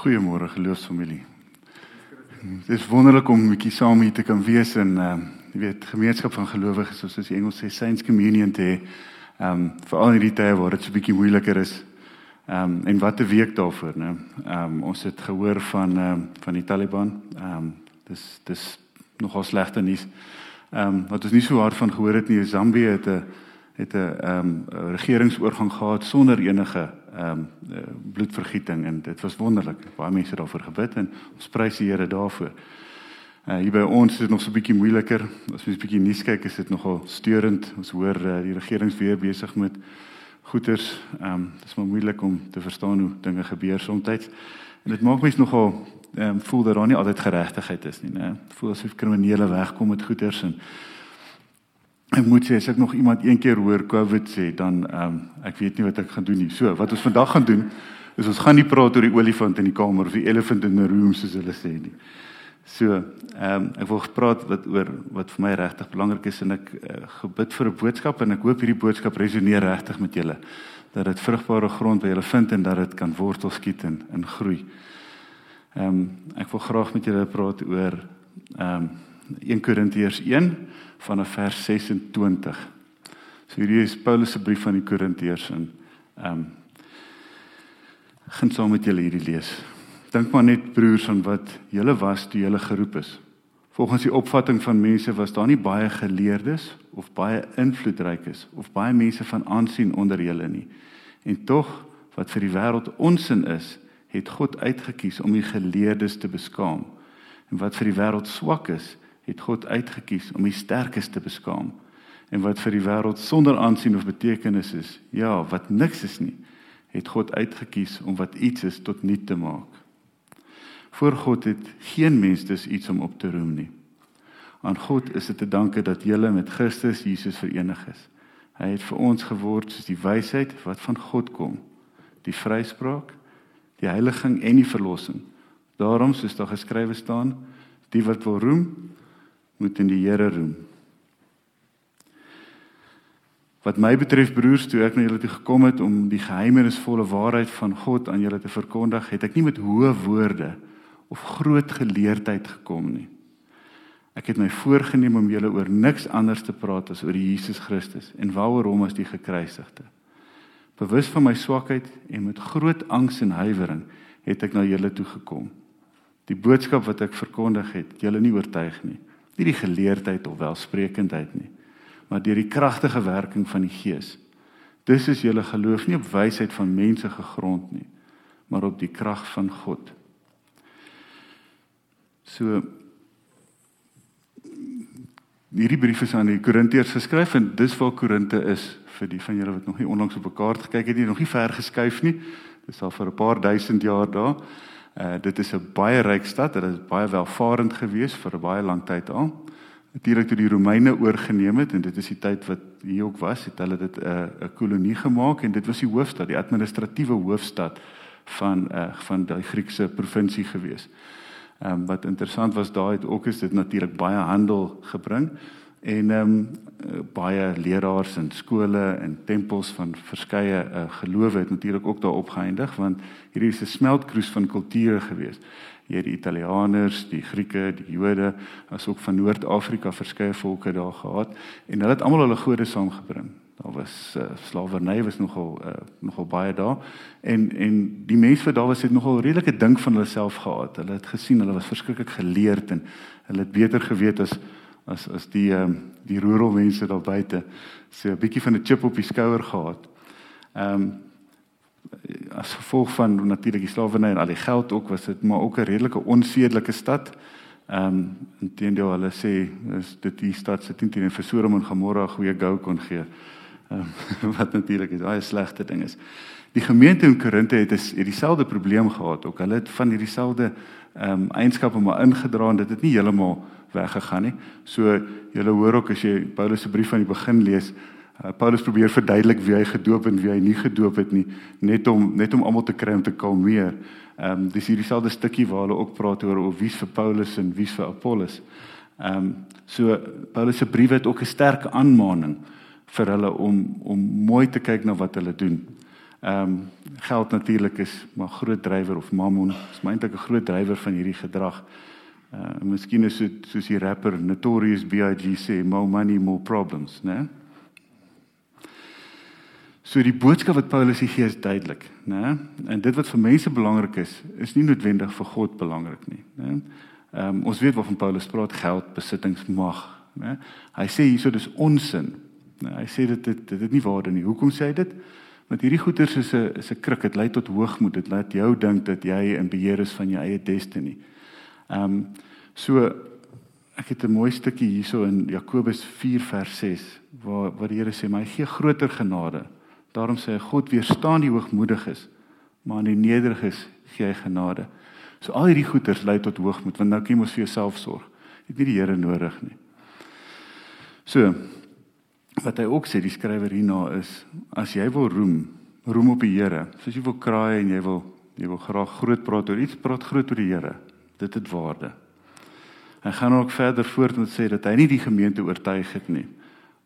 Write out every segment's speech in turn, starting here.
Goeiemôre geloofsfamilie. Dit is wonderlik om 'n bietjie saam hier te kan wees in ehm uh, jy weet gemeenskap van gelowiges soos die Engels sê Saints Communion te ehm um, veral in hierdie tye waar dit so 'n bietjie moeiliker is. Ehm um, en wat 'n week daarvoor, né? Ehm um, ons het gehoor van ehm um, van die Taliban. Ehm um, dis dis nogal slegte nuus. Ehm um, wat ons nie so hard van gehoor het nie, Zambië het 'n het 'n ehm um, regeringsoorgang gehad sonder enige ehm um, bloedvergieting en dit was wonderlik. Baie mense het daarvoor gebid en ons prys die Here daarvoor. Uh, hier by ons is dit nog so 'n bietjie moeiliker. As mens 'n bietjie nuus kyk, is dit nogal steurend. Ons hoor uh, die regering weer besig met goeters. Ehm um, dit is maar moeilik om te verstaan hoe dinge gebeur soms. En dit maak mens nogal ehm um, voel dat daar nie altyd geregtigheid is nie, né? Voel asof kriminele wegkom met goeters en Ek moet sê as ek nog iemand een keer hoor COVID sê, dan ehm um, ek weet nie wat ek gaan doen nie. So, wat ons vandag gaan doen is ons gaan nie praat oor die olifant in die kamer of die elephant in the room soos hulle sê nie. So, ehm um, ek wil gepraat wat oor wat vir my regtig belangrik is en ek uh, gebid vir 'n boodskap en ek hoop hierdie boodskap resoneer regtig met julle dat dit vrugbare grond by julle vind en dat dit kan wortel skiet en in groei. Ehm um, ek wil graag met julle praat oor ehm um, 1 Korintiërs 1 vanaf vers 26. So hierdie is Paulus se brief aan die Korintiërs en ehm um, gaan saam met julle hierdie lees. Dink maar net broers aan wat julle was toe julle geroep is. Volgens die opvatting van mense was daar nie baie geleerdes of baie invloedrykes of baie mense van aansien onder julle nie. En tog wat vir die wêreld onsin is, het God uitget kies om die geleerdes te beskaam. En wat vir die wêreld swak is, het God uitget om die sterkes te beskaam en wat vir die wêreld sonder aansien of betekenis is ja wat niks is nie het God uitget om wat iets is tot nut te maak. Voor God het geen mens dus iets om op te roem nie. Aan God is dit te danke dat jy met Christus Jesus verenig is. Hy het vir ons geword soos die wysheid wat van God kom die vryspraak die heiliging en die verlossing. Daarom soos daar geskrywe staan die wat wil roem moet in die Here roem. Wat my betref broers, toe ek na julle toe gekom het om die geheimenisvolle waarheid van God aan julle te verkondig, het ek nie met hoë woorde of groot geleerdheid gekom nie. Ek het my voorgenem om julle oor niks anders te praat as oor Jesus Christus en waaroor hom as die gekruisigde. Bewus van my swakheid en met groot angs en huiwering het ek na julle toe gekom. Die boodskap wat ek verkondig het, julle nie oortuig nie nie die geleerdheid of welsprekendheid nie, maar deur die kragtige werking van die Gees. Dis is julle geloof nie op wysheid van mense gegrond nie, maar op die krag van God. So hierdie brief is aan die Korintiërs geskryf en dis waar Korinte is vir die van julle wat nog nie onlangs op 'n kaart gekyk het nie, nog nie ver geskuif nie. Dis al vir 'n paar duisend jaar daar. Uh dit is 'n baie ryk stad. Dit is baie welvarend gewees vir 'n baie lang tyd al. Natuurlik toe die Romeine oorgeneem het en dit is die tyd wat hier ook was, het hulle dit 'n uh, 'n kolonie gemaak en dit was die hoofstad, die administratiewe hoofstad van uh van daai Griekse provinsie gewees. Ehm um, wat interessant was daai het ook is dit natuurlik baie handel gebring en ehm um, baie leraars en skole en tempels van verskeie uh, gelowe het natuurlik ook daar opgeëindig want hierdie is 'n smeltkroes van kulture gewees. Jy het die Italianers, die Grieke, die Jode, asook van Noord-Afrika verskeie volke daar gehad en hulle het almal hulle gode saamgebring. Daar was uh, slawerny was nogal uh, nogal baie daar en en die mense wat daar was het nogal redelike dink van hulle self gehad. Hulle het gesien hulle was verskriklik geleerd en hulle het beter geweet as as as die ehm um, die rural mense daar buite so 'n bietjie van 'n chip op die skouer gehad. Ehm um, as gevolg van natuurlik die slawerny en al die geld ook was dit maar ook 'n redelike onsedelike stad. Ehm um, inteendeel hulle sê is dit die stad se teen teen vir Sodom en Gomorra goeie gou kon gee. Um, wat natuurlik is baie slegte ding is. Die gemeente in Korinthe het is het dieselfde probleem gehad ook. Hulle het van hierdie selfde ehm um, eienskappe maar ingedra en dit het nie heeltemal weggegaan nie. So julle hoor ook as jy Paulus se brief aan die begin lees, uh, Paulus probeer verduidelik wie hy gedoop en wie hy nie gedoop het nie, net om net om almal te kry om te kalmeer. Ehm um, dis hierdie selfde stukkie waar hulle ook praat oor of wie's vir Paulus en wie's vir Apollos. Ehm um, so Paulus se briewe het ook 'n sterk aanmaning vir hulle om om mooi te kyk na wat hulle doen. Ehm um, geld natuurlik is maar groot drywer of mammon is maar eintlik 'n groot drywer van hierdie gedrag. Uh miskien is dit soos die rapper Notorious B.I.G sê, more money, more problems, né? So die boodskap wat Paulus gee is duidelik, né? En dit wat vir mense belangrik is, is nie noodwendig vir God belangrik nie, né? Ehm um, ons weet waarvan Paulus praat, geld, besittings, mag, né? Hy sê hierso dis onsin. Nee, hy sê dit dit dit het nie waarde nie. Hoekom sê hy dit? Want hierdie goeders is 'n is 'n kruk, dit lei tot hoogmoed, dit laat jou dink dat jy in beheer is van jou eie destiny. Ehm um, so ek het 'n mooi stukkie hierso in Jakobus 4 vers 6 waar waar die Here sê my gee groter genade. Daarom sê hy God weerstaan die hoogmoediges, maar aan die nederiges gee hy genade. So al hierdie goeders lei tot hoogmoed want nou kan jy mos vir jouself sorg. Jy het nie die Here nodig nie. So wat hy ook sê die skrywer hierna is as jy wil roem, roem op die Here. Soos jy wil kraai en jy wil jy wil graag groot praat oor iets, praat groot oor die Here dit het waarde. Hy gaan ook verder voort met sê dat hy nie die gemeente oortuig het nie,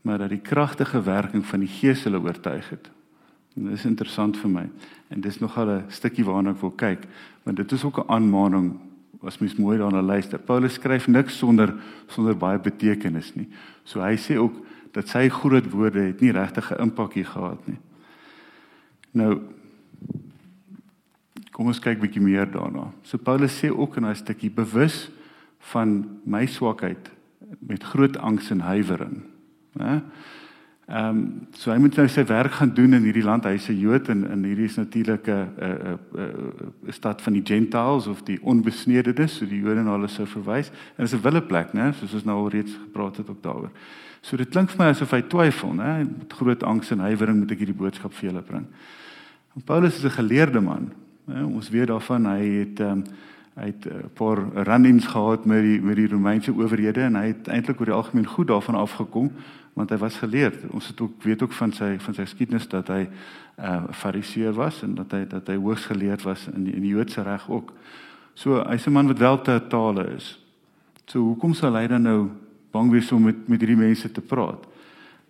maar dat die kragtige werking van die Gees hulle oortuig het. En dit is interessant vir my en dis nogal 'n stukkie waarna ek wil kyk, want dit is ook 'n aanmaning as mens mooi daarna luister. Paulus skryf niks sonder sonder baie betekenis nie. So hy sê ook dat sy groot woorde het nie regtig 'n impak hier gehad nie. Nou Kom ons kyk bietjie meer daarna. So Paulus sê ook in daai stukkie bewus van my swakheid met groot angs en huiwering, né? Ehm um, so hy moet nou sy werk gaan doen in hierdie land. Hy's 'n Jood en in hierdie is natuurlik 'n 'n 'n stad van die Gentiles of die onbesnededes, so die Jode na hulle sou verwys. En dit is 'n wille plek, né? Soos ons nou al reeds gepraat het ook daaroor. So dit klink vir my asof hy twyfel, né? Met groot angs en huiwering moet ek hierdie boodskap vir julle bring. En Paulus is 'n geleerde man. Ja, ons weet daarvan hy het um, hy het 'n uh, paar run-ins gehad met die met die Romeinse owerhede en hy het eintlik oor die algemeen goed daarvan afgekom want hy was geleerd. Ons het ook weet ook van sy van sy geskiedenis dat hy 'n uh, fariseer was en dat hy dat hy hoogs geleerd was in die, in die Joodse reg ook. So hy's 'n man wat wel te tale is. So hoekom sal hy dan nou bang wees om met met hierdie mense te praat?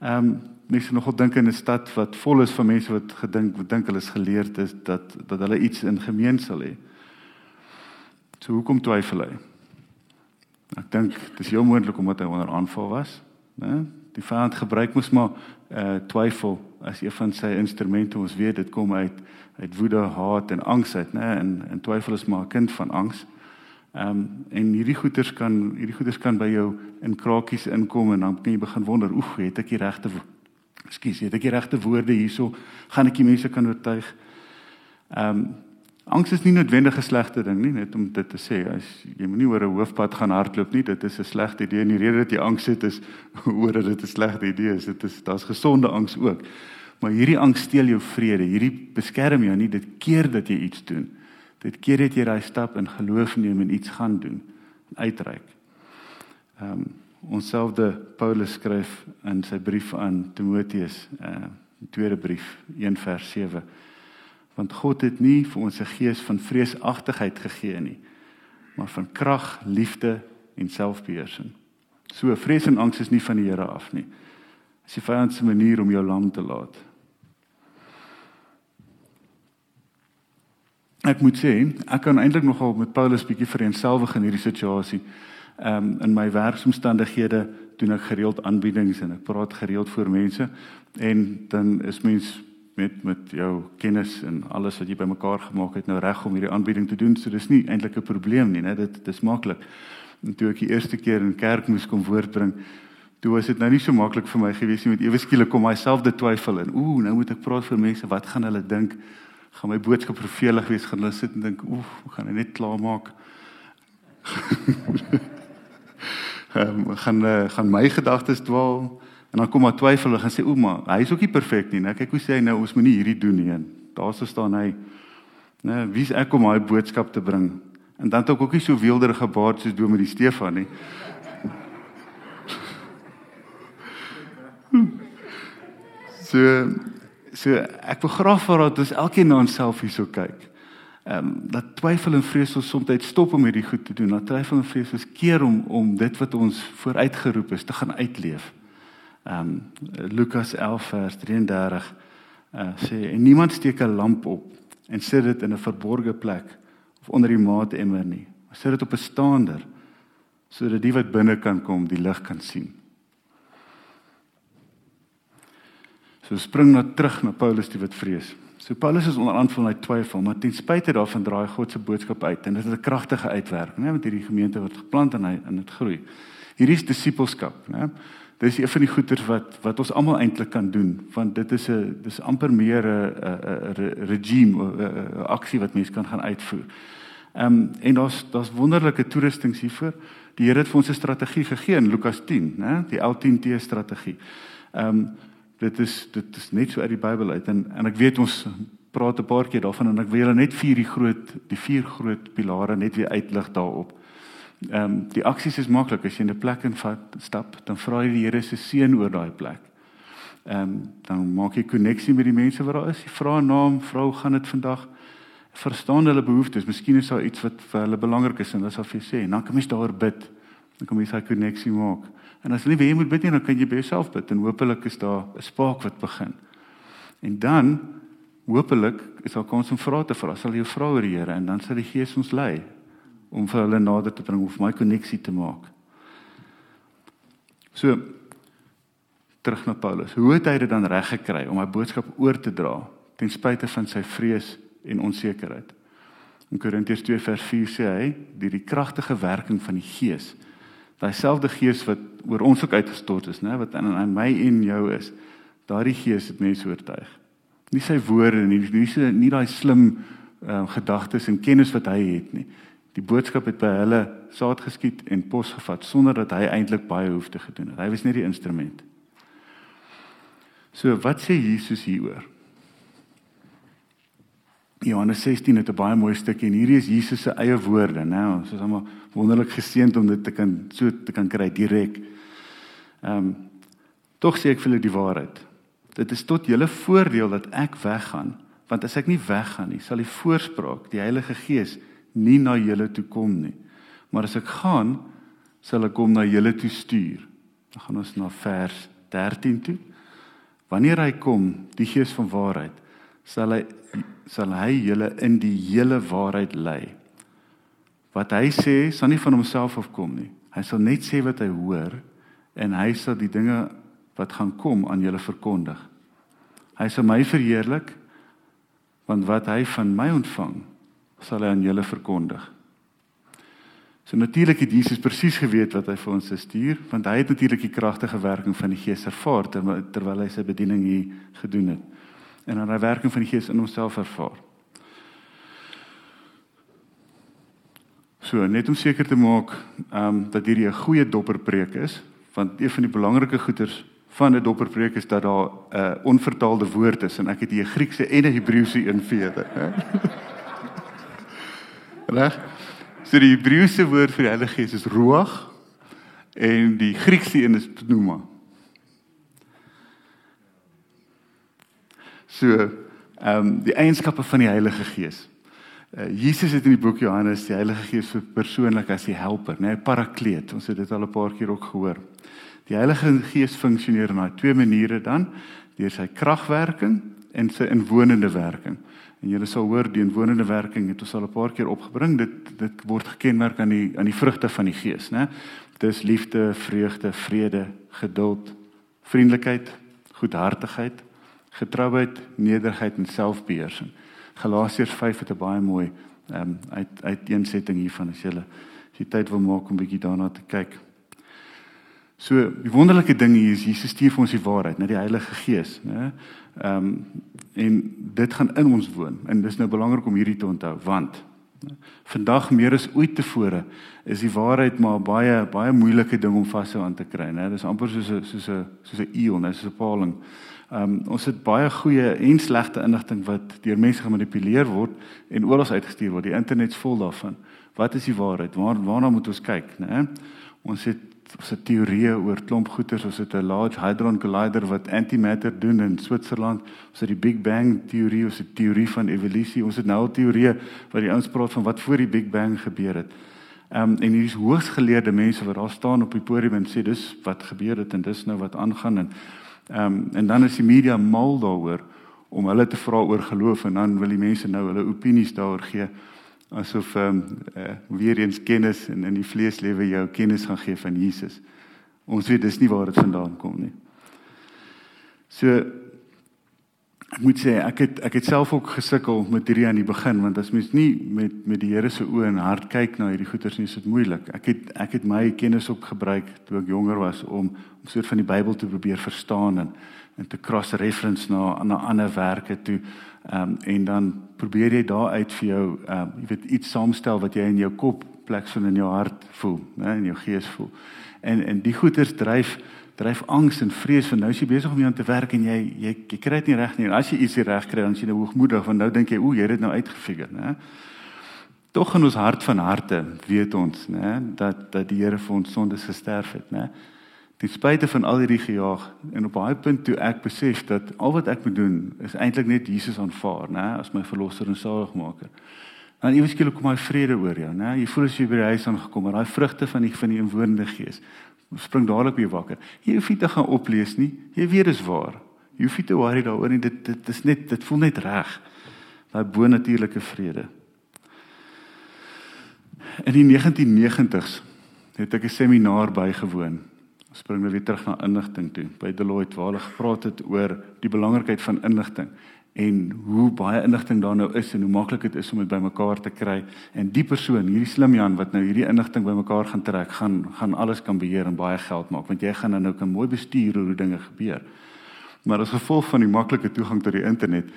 Ehm um, mense nogal dink in 'n stad wat vol is van mense wat gedink wat dink hulle is geleerd is dat dat hulle iets in gemeen sal hê. So hoekom twyfel hy? Ek dink dis heel moontlik omdat hy onder aanval was, né? Die vyand gebruik mos maar uh twyfel as een van sy instrumente. Ons weet dit kom uit uit woede, haat en angs uit, né? En en twyfel is maar 'n kind van angs. Ehm um, en hierdie goeters kan hierdie goeters kan by jou in krakies inkom en dan kan jy begin wonder, oef, het ek die regte Ekskuus, het ek die regte woorde hierso? Gaan ek die mense kan oortuig? Ehm um, angs is nie noodwendig 'n slegte ding nie, net om dit te sê. As jy moenie oor 'n hoofpad gaan hardloop nie, dit is 'n slegte idee. En die rede dat jy angs het is oor dat dit 'n slegte idee is. Dit is daar's gesonde angs ook. Maar hierdie angs steel jou vrede. Hierdie beskerm jou nie. Dit keer dat jy iets doen. Dit keer dat jy daai stap in geloof neem en iets gaan doen, uitreik. Ehm um, onsselfde Paulus skryf in sy brief aan Timoteus, uh die tweede brief, 1 vers 7. Want God het nie vir ons 'n gees van vreesagtigheid gegee nie, maar van krag, liefde en selfbeheersing. So vrees en angs is nie van die Here af nie. Dis die vyand se manier om jou lam te laat. Ek moet sê, ek kan eintlik nogal met Paulus bietjie vereenselwig in hierdie situasie ehm um, in my werksomstandighede doen ek gereeld aanbiedings en ek praat gereeld voor mense en dan is mens met met jou kennis en alles wat jy bymekaar gemaak het nou reg om hierdie aanbieding te doen. So dis nie eintlik 'n probleem nie net dit dis maklik. En toe ek die eerste keer in kerk moes kom woordbring toe was dit nou nie so maklik vir my gewees nie met ewe skielik kom myself dit twyfel en ooh nou moet ek praat vir mense wat gaan hulle dink? Gaan my boodskap vervelig wees? Gaan hulle sit en dink ooh gaan ek net klaar maak ehm um, gaan uh, gaan my gedagtes dwaal en dan kom maar twyfel en gaan sê ouma, hy is ook nie perfek nie, né? Kyk hoe sê hy nou ons moenie hierdie doen nie. Daar staan hy. Né, wie's ek om daai boodskap te bring? En dan het ek ook nie so weelderige baard soos Dominee Stefan nie. so so ek wil graag vir dat ons elkeen na onsself hierso kyk ehm um, dat twyfel en vrees ons soms stop om hierdie goed te doen. Dat twyfel en vrees ons keer om om dit wat ons vooruitgeroep is te gaan uitleef. Ehm um, Lukas 11 vers 33 Uh sê en niemand steek 'n lamp op en sit dit in 'n verborgde plek of onder die maatemmer nie. Maar sit dit op 'n staander sodat die wat binne kan kom die lig kan sien. So spring nou terug na Paulus die wat vrees. So Paulus is onder aanval hy twyfel, maar ten spyte daarvan draai God se boodskap uit en dit is 'n kragtige uitwerking, né, want hierdie gemeente word geplant en hy en dit groei. Hierdie is disippelskap, né? Dis een van die goeters wat wat ons almal eintlik kan doen, want dit is 'n dis amper meer 'n 'n regime aksie wat mense kan gaan uitvoer. Ehm um, en daar's daar's wonderlike toerustings hiervoor. Die Here het vir ons 'n strategie gegee in Lukas 10, né? Die L10T strategie. Ehm um, dit is dit is net so uit die Bybel uit en en ek weet ons praat 'n paar keer daarvan en ek wil julle net vier die groot die vier groot pilare net weer uitlig daarop. Ehm um, die aksies is maklik as jy in 'n plek invat, stap, dan vra jy die Here se seën oor daai plek. Ehm um, dan maak jy koneksie met die mense wat daar is. Jy vra 'n naam, vrou, gaan dit vandag? Verstaan hulle behoeftes. Miskien is daar iets wat vir hulle belangrik is en hulle sal vir jou sê en dan kan jy daar bid. Dan kom jy daai koneksie maak. En as jy nie weet moet bid nie, dan kan jy by jouself bid en hopelik is daar 'n spaak wat begin. En dan hopelik is daar kans om vrae te vra. Sal jy vra oor die Here en dan sal die Gees ons lei om vir hulle nader te bring of my koneksie te maak. So terug na Paulus. Hoe het hy dit dan reg gekry om hy boodskap oor te dra ten spyte van sy vrees en onsekerheid? In Korintiërs 2 vers 4 sê hy, deur die kragtige werking van die Gees, daai selfde Gees wat oor ons ook uitgestort is, né, wat in, in my en jou is, daardie Gees het mense oortuig. Nie sy woorde nie, nie sy nie daai slim uh, gedagtes en kennis wat hy het nie. Die boodskap het by hulle saad geskiet en pos gevat sonder dat hy eintlik baie hoef te gedoen het. Hy was net die instrument. So wat sê Jesus hieroor? Johannes 16 het 'n baie mooi stukkie en hierdie is Jesus se eie woorde, né? Ons is almal wonderlik geseënd om dit te kan so te kan kry direk. Ehm um, tog sê ek vir julle die waarheid. Dit is tot julle voordeel dat ek weggaan, want as ek nie weggaan nie, sal die voorspraak, die Heilige Gees nie na julle toe kom nie. Maar as ek gaan, sal ek hom na julle toe stuur. Dan gaan ons na vers 13 toe. Wanneer hy kom, die Gees van waarheid, sal hy sal hy julle in die hele waarheid lei. Wat hy sê, sal nie van homself afkom nie. Hy sal net sê wat hy hoor en hy sal die dinge wat gaan kom aan julle verkondig. Hy sal my verheerlik want wat hy van my ontvang sal hy aan julle verkondig. So natuurlik het Jesus presies geweet wat hy vir ons stuur, want hy het natuurlik die kragtige werking van die Gees ervaar terwyl hy sy bediening hier gedoen het. En aan die werking van die Gees in homself ervaar. So net om seker te maak ehm um, dat hierdie 'n goeie dopperpreek is, want een van die belangrike goeters van 'n dopperpreek is dat daar 'n uh, onvertaalde woord is en ek het hier 'n Griekse en 'n Hebreëse een vir julle. Reg? So die Hebreëse woord vir die Heilige Gees is ruach en die Griekse een is pneuma. So, ehm um, die eienskappe van die Heilige Gees. Uh, Jesus het in die boek Johannes die Heilige Gees persoonlik as die helper, né, nee, parakleet. Ons het dit al 'n paar keer ook gehoor. Die Heilige Gees funksioneer op twee maniere dan, deur sy kragwerking en sy inwonende werking. En julle sal hoor die inwonende werking het ons al 'n paar keer opgebring. Dit dit word gekenmerk aan die aan die vrugte van die Gees, né? Dis liefde, vreugde, vrede, geduld, vriendelikheid, goedhartigheid, getrouheid, nederigheid en selfbeheersing. Galasiërs 5 het 'n baie mooi ehm um, uit uiteensetting hiervan as julle as jy tyd wil maak om bietjie daarna te kyk. So, die wonderlike ding hier is Jesus stuur vir ons die waarheid, net die Heilige Gees, né? Ehm um, en dit gaan in ons woon en dis nou belangrik om hierdie te onthou want vandag meer as ooit tevore is die waarheid maar baie baie moeilike ding om vashou aan te kry, né? Dis amper soos 'n soos 'n soos 'n eeu, né? Soos 'n paling. Ehm um, ons het baie goeie en slegte inligting wat deur mense gemanipuleer word en oral uitgestuur word. Die internet's vol daarvan. Wat is die waarheid? Waar waarna moet ons kyk, né? Ons het ons het teorieë oor klomp goeters, ons het 'n Large Hadron Collider wat antimatter doen in Switserland, ons het die Big Bang teorie, ons het teorie van evolusie, ons het nou al teorieë wat die ouens praat van wat voor die Big Bang gebeur het. Ehm um, en hier is hoogs geleerde mense wat daar staan op die podium en sê dis wat gebeur het en dis nou wat aangaan en ehm um, en dan is die media mal daaroor om hulle te vra oor geloof en dan wil die mense nou hulle opinies daaroor gee asof ehm um, uh, weer eens kennis en in die vleeslewe jou kennis gaan gee van Jesus. Ons weet dis nie waar dit vandaan kom nie. So ek moet sê ek het ek het self ook gesukkel met hierdie aan die begin want as mens nie met met die Here se oë en hart kyk na hierdie goeters nie is dit moeilik. Ek het ek het my kennis ook gebruik toe ek jonger was om om soort van die Bybel te probeer verstaan en en te cross reference na na ander werke toe. Ehm um, en dan probeer jy daar uit vir jou ehm um, jy weet iets saamstel wat jy in jou kop plek so in jou hart voel, né, in jou gees voel. En en die goeters dryf dryf angs en vrees van nou is jy besig om aan te werk en jy jy, jy kry dit nie reg nie. En as jy iets reg kry, dan is jy nou hoogmoedig want nou dink jy, o, jy het dit nou uitgefigure, né? Tog in ons hart van harte weet ons, né, dat dat die Here vir ons sondes gesterf het, né? Ten spyte van al hierdie gejaag en op daai punt toe ek besef dat al wat ek moet doen is eintlik net Jesus aanvaar, né, as my verlosser en saligmaker. Dan ewe skielik kom hy vrede oor jou, né? Jy voel as jy by die huis aangekom het, daai vrugte van die van die inwonende gees spring dadelik weer wakker. Jy hoef nie te gaan oplees nie. Jy weet dis waar. Jy hoef nie te worry daaroor nie. Dit dit is net dit voel net reg. Daai bonatuurlike vrede. In die 1990s het ek 'n seminaar bygewoon. Spring nou weer terug na inligting toe. By Deloitte waar hulle gepraat het oor die belangrikheid van inligting en hoe baie inligting daar nou is en hoe maklik dit is om dit bymekaar te kry. En die persoon hierdie slim Jan wat nou hierdie inligting bymekaar gaan trek gaan gaan alles kan beheer en baie geld maak want jy gaan nou kan mooi bestuur hoe dinge gebeur. Maar as gevolg van die maklike toegang tot die internet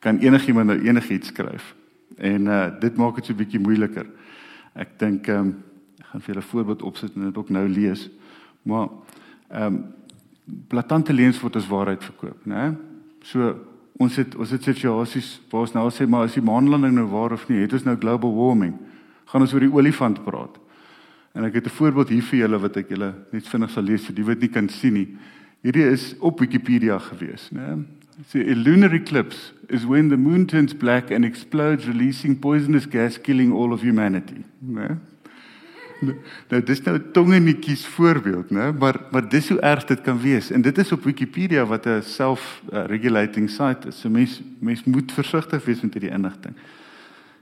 kan enigiemand nou enigiets skryf. En uh, dit maak dit so 'n bietjie moeiliker. Ek dink um, ek gaan vir julle 'n voorbeeld opsit en dit ook nou lees maar ehm um, platante leuns word as waarheid verkoop né so ons het ons het situasies waar ons nou sê maar is die maanlanding nou waar of nie? Het ons nou global warming? Gaan ons oor die olifant praat? En ek het 'n voorbeeld hier vir julle wat ek julle net vinnig sal lees vir die wat nie kan sien nie. Hierdie is op Wikipedia gewees, né? So a lunar eclipse is when the moon turns black and explodes releasing poisonous gas killing all of humanity, né? Nou dis nou 'n tongenetjies voorbeeld, né? Maar maar dis hoe erg dit kan wees. En dit is op Wikipedia wat 'n self-regulating site is. So mens mens moet versigtig wees met hierdie inligting.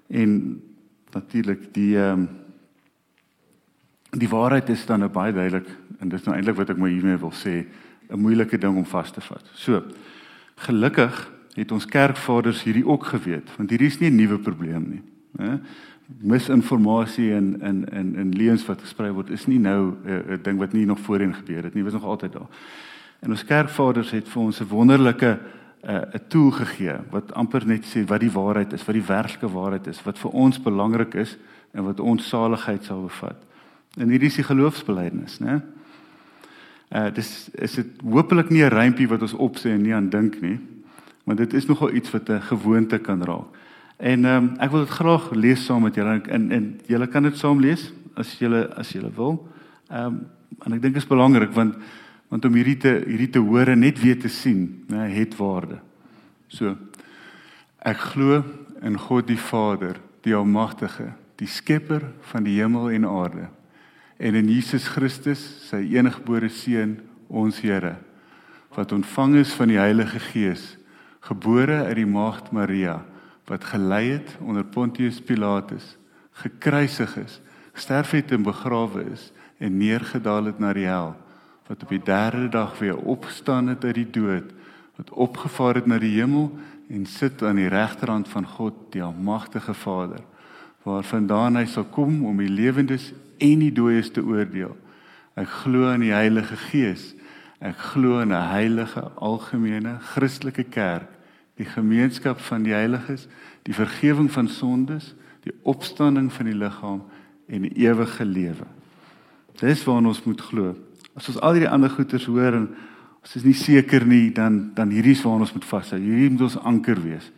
En natuurlik die ehm um, die waarheid is dan nou baie duidelik en dis nou eintlik wat ek maar hiermee wil sê, 'n moeilike ding om vas te vat. So gelukkig het ons kerkvaders hierdie ook geweet, want hierdie is nie 'n nuwe probleem nie, né? misinformasie en in in in leuns wat gesprei word is nie nou 'n uh, ding wat nie nog voorheen gebeur het nie, was nog altyd daar. En ons kerkvaders het vir ons 'n wonderlike 'n uh, tool gegee wat amper net sê wat die waarheid is, wat die werklike waarheid is, wat vir ons belangrik is en wat ons saligheid sal bevat. En hierdie is die geloofsbelijdenis, né? Uh dis is dit hopelik nie 'n rympie wat ons opsê en nie aan dink nie, maar dit is nogal iets wat 'n gewoonte kan raak. En ehm um, ek wil dit graag lees saam met julle en en julle kan dit saam lees as julle as julle wil. Ehm um, en ek dink dit is belangrik want want om hierdie te hierdie te hoor en net weer te sien, né, het waarde. So ek glo in God die Vader, die almagtige, die skepper van die hemel en aarde en in Jesus Christus, sy eniggebore seun, ons Here, wat ontvang is van die Heilige Gees, gebore uit die maagd Maria wat gelei het onder Pontius Pilatus, gekruisig is, sterf het en begrawe is en neergedaal het na die hel, wat op die derde dag weer opgestaan het uit die dood, wat opgevaar het na die hemel en sit aan die regterhand van God, die almagtige Vader, waarvandaan hy sal kom om die lewendes en die dooies te oordeel. Ek glo in die Heilige Gees. Ek glo in 'n heilige algemene Christelike kerk die gemeenskap van die heiliges, die vergifnis van sondes, die opstanding van die liggaam en die ewige lewe. Dis waarna ons moet glo. As ons al hierdie ander goeters hoor en ons is nie seker nie, dan dan hierdie is waarna ons moet vashou. Hierdie moet ons anker wees.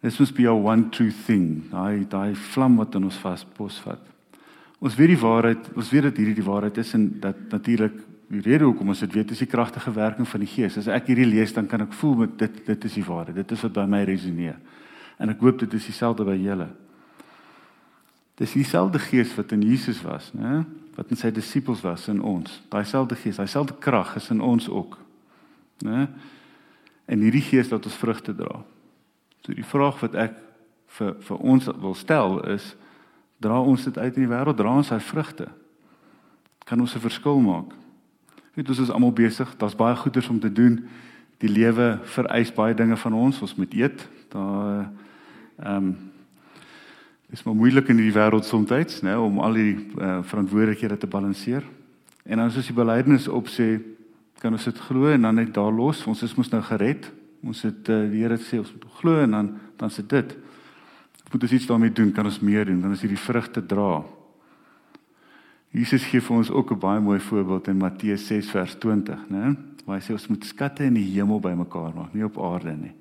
This must be our one true thing. Daai daai vlam wat in ons vas posvat. Ons weet die waarheid, ons weet dat hierdie die waarheid is en dat natuurlik die rede hoekom ons dit weet is die kragtige werking van die Gees. As ek hierdie lees, dan kan ek voel met dit dit is die waarheid. Dit is wat by my resoneer. En ek hoop dit is dieselfde by julle. Dis dieselfde Gees wat in Jesus was, né? Wat in sy disippels was in ons. Daai selfde Gees, daai selfde krag is in ons ook. Né? En hierdie gees laat ons vrugte dra. So die vraag wat ek vir vir ons wil stel is dra ons dit uit in die wêreld, dra ons hy vrugte? Kan ons 'n verskil maak? Weet ons is almal besig, daar's baie goeders om te doen. Die lewe vereis baie dinge van ons. Ons moet eet. Daar ehm um, is maar moeilik in hierdie wêreld soms, né, om al die uh, verantwoordelikhede te balanseer. En as ons die belydenis opsê, kan ons dit glo en dan net daar los. Ons is mos nou gered. Ons het uh, die Here sê ons moet glo en dan dan se dit. Moet ons iets daarmee doen, kan ons meer doen, dan is hierdie vrugte dra. Jesus gee vir ons ook 'n baie mooi voorbeeld in Matteus 6 vers 20, né? Waar hy sê ons moet skatte in die hemel bymekaar maak, nie op aarde nie.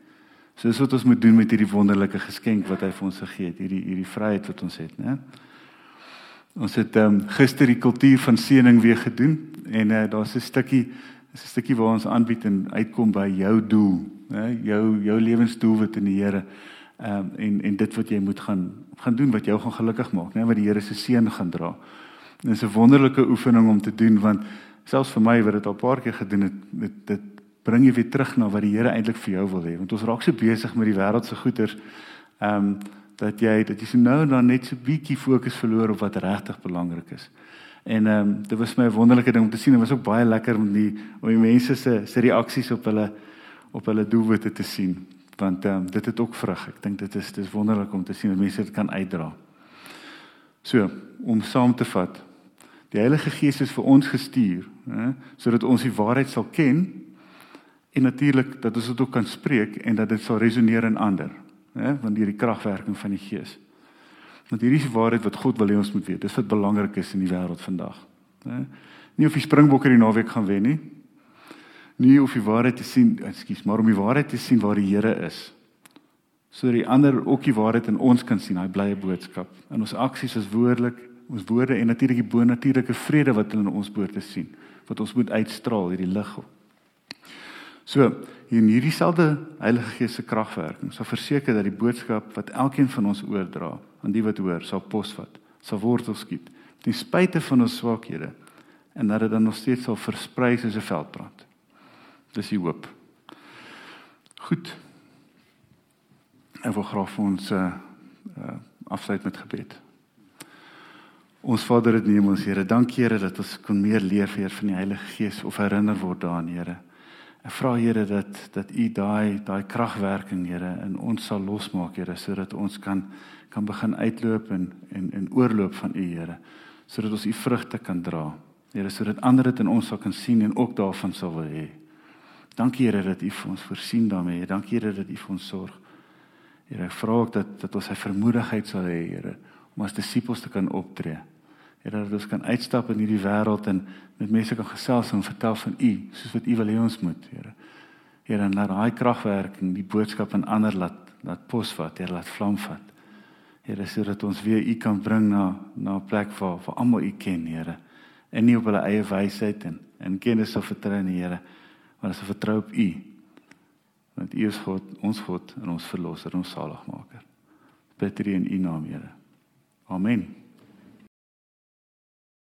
So dis wat ons moet doen met hierdie wonderlike geskenk wat hy vir ons gegee het, hierdie hierdie vryheid wat ons het, né? Ons het ehm um, gister die kultuur van seëning weer gedoen en uh, daar's 'n stukkie is 'n stukkie waar ons aanbied en uitkom by jou doel, né? Jou jou lewensdoelwit in die Here. Ehm um, en en dit wat jy moet gaan gaan doen wat jou gaan gelukkig maak, né? Wat die Here se seën gaan dra. Dit is 'n wonderlike oefening om te doen want selfs vir my wat dit al 'n paar keer gedoen het, dit dit bring jy weer terug na wat die Here eintlik vir jou wil hê. Want ons raak so besig met die wêreldse goeders. Ehm um, dat jy dat jy so nou dan net so bietjie fokus verloor op wat regtig belangrik is. En ehm um, dit was my 'n wonderlike ding om te sien. Dit was ook baie lekker om die om die mense se se reaksies op hulle op hulle doelwitte te sien. Want ehm um, dit het ook vrug. Ek dink dit is dis wonderlik om te sien dat mense dit kan uitdra. So, om saam te vat. Die Heilige Gees is vir ons gestuur, hè, sodat ons die waarheid sal ken en natuurlik dat ons dit ook kan spreek en dat dit sal resoneer in ander, hè, want hierdie kragwerking van die Gees. Want hierdie is die waarheid wat God wil hê ons moet weet. Dis wat belangrik is in die wêreld vandag. Né? Nie of die Springbokke die naweek gaan wen nie. Nie of die waarheid te sien, ekskuus, maar om die waarheid te sien waar die Here is. Sodat die ander ook die waarheid in ons kan sien, daai blye boodskap. In ons aksies is woordelik, ons woorde en natuurlik die bonatuurlike vrede wat hulle in ons behoort te sien, wat ons moet uitstraal hierdie lig. So, in hierdie selfde Heilige Gees se kragwerking sal verseker dat die boodskap wat elkeen van ons oordra aan die wat hoor, sal posvat, sal wortel skiet, ten spyte van ons swakhede en dat dit dan nog steeds sal versprei soos 'n veldbrand. Dis die hoop. Goed. Ek wil graag vir ons uh, uh afsluit met gebed. Ons Vader in die hemel, Here, dankie Here dat ons kon meer leef hier van die Heilige Gees of herinner word daaraan, Here. Ek vra Here dat dat U daai daai kragwerking Here in ons sal losmaak Here sodat ons kan kan begin uitloop en en en oorloop van U Here sodat ons U vrugte kan dra. Here sodat ander dit in ons sal kan sien en ook daarvan sal wil hê. Dankie Here dat U vir ons voorsien daarmee. Dankie Here dat U vir ons sorg. Here ek vra ook dat dat ons hy vermoedigheid sal hê Here om as disippels te kan optree. Here dat ons kan uitstap in hierdie wêreld en met mense kan gesels en vertel van U, soos wat U wil hê ons moet, Here. Here, en laat daai kragwerking die boodskap aan ander laat laat posvat, Here, laat vlam vat. Here, sodat ons weer U kan bring na na 'n plek waar waar almal U ken, Here. En nie op hulle eie wysheid en en kennis of vertrou in die Here, maar as 'n vertrou op U. Want U is God, ons God en ons verlosser, ons saligmaker. Bid hier in U naam, Here. Amen.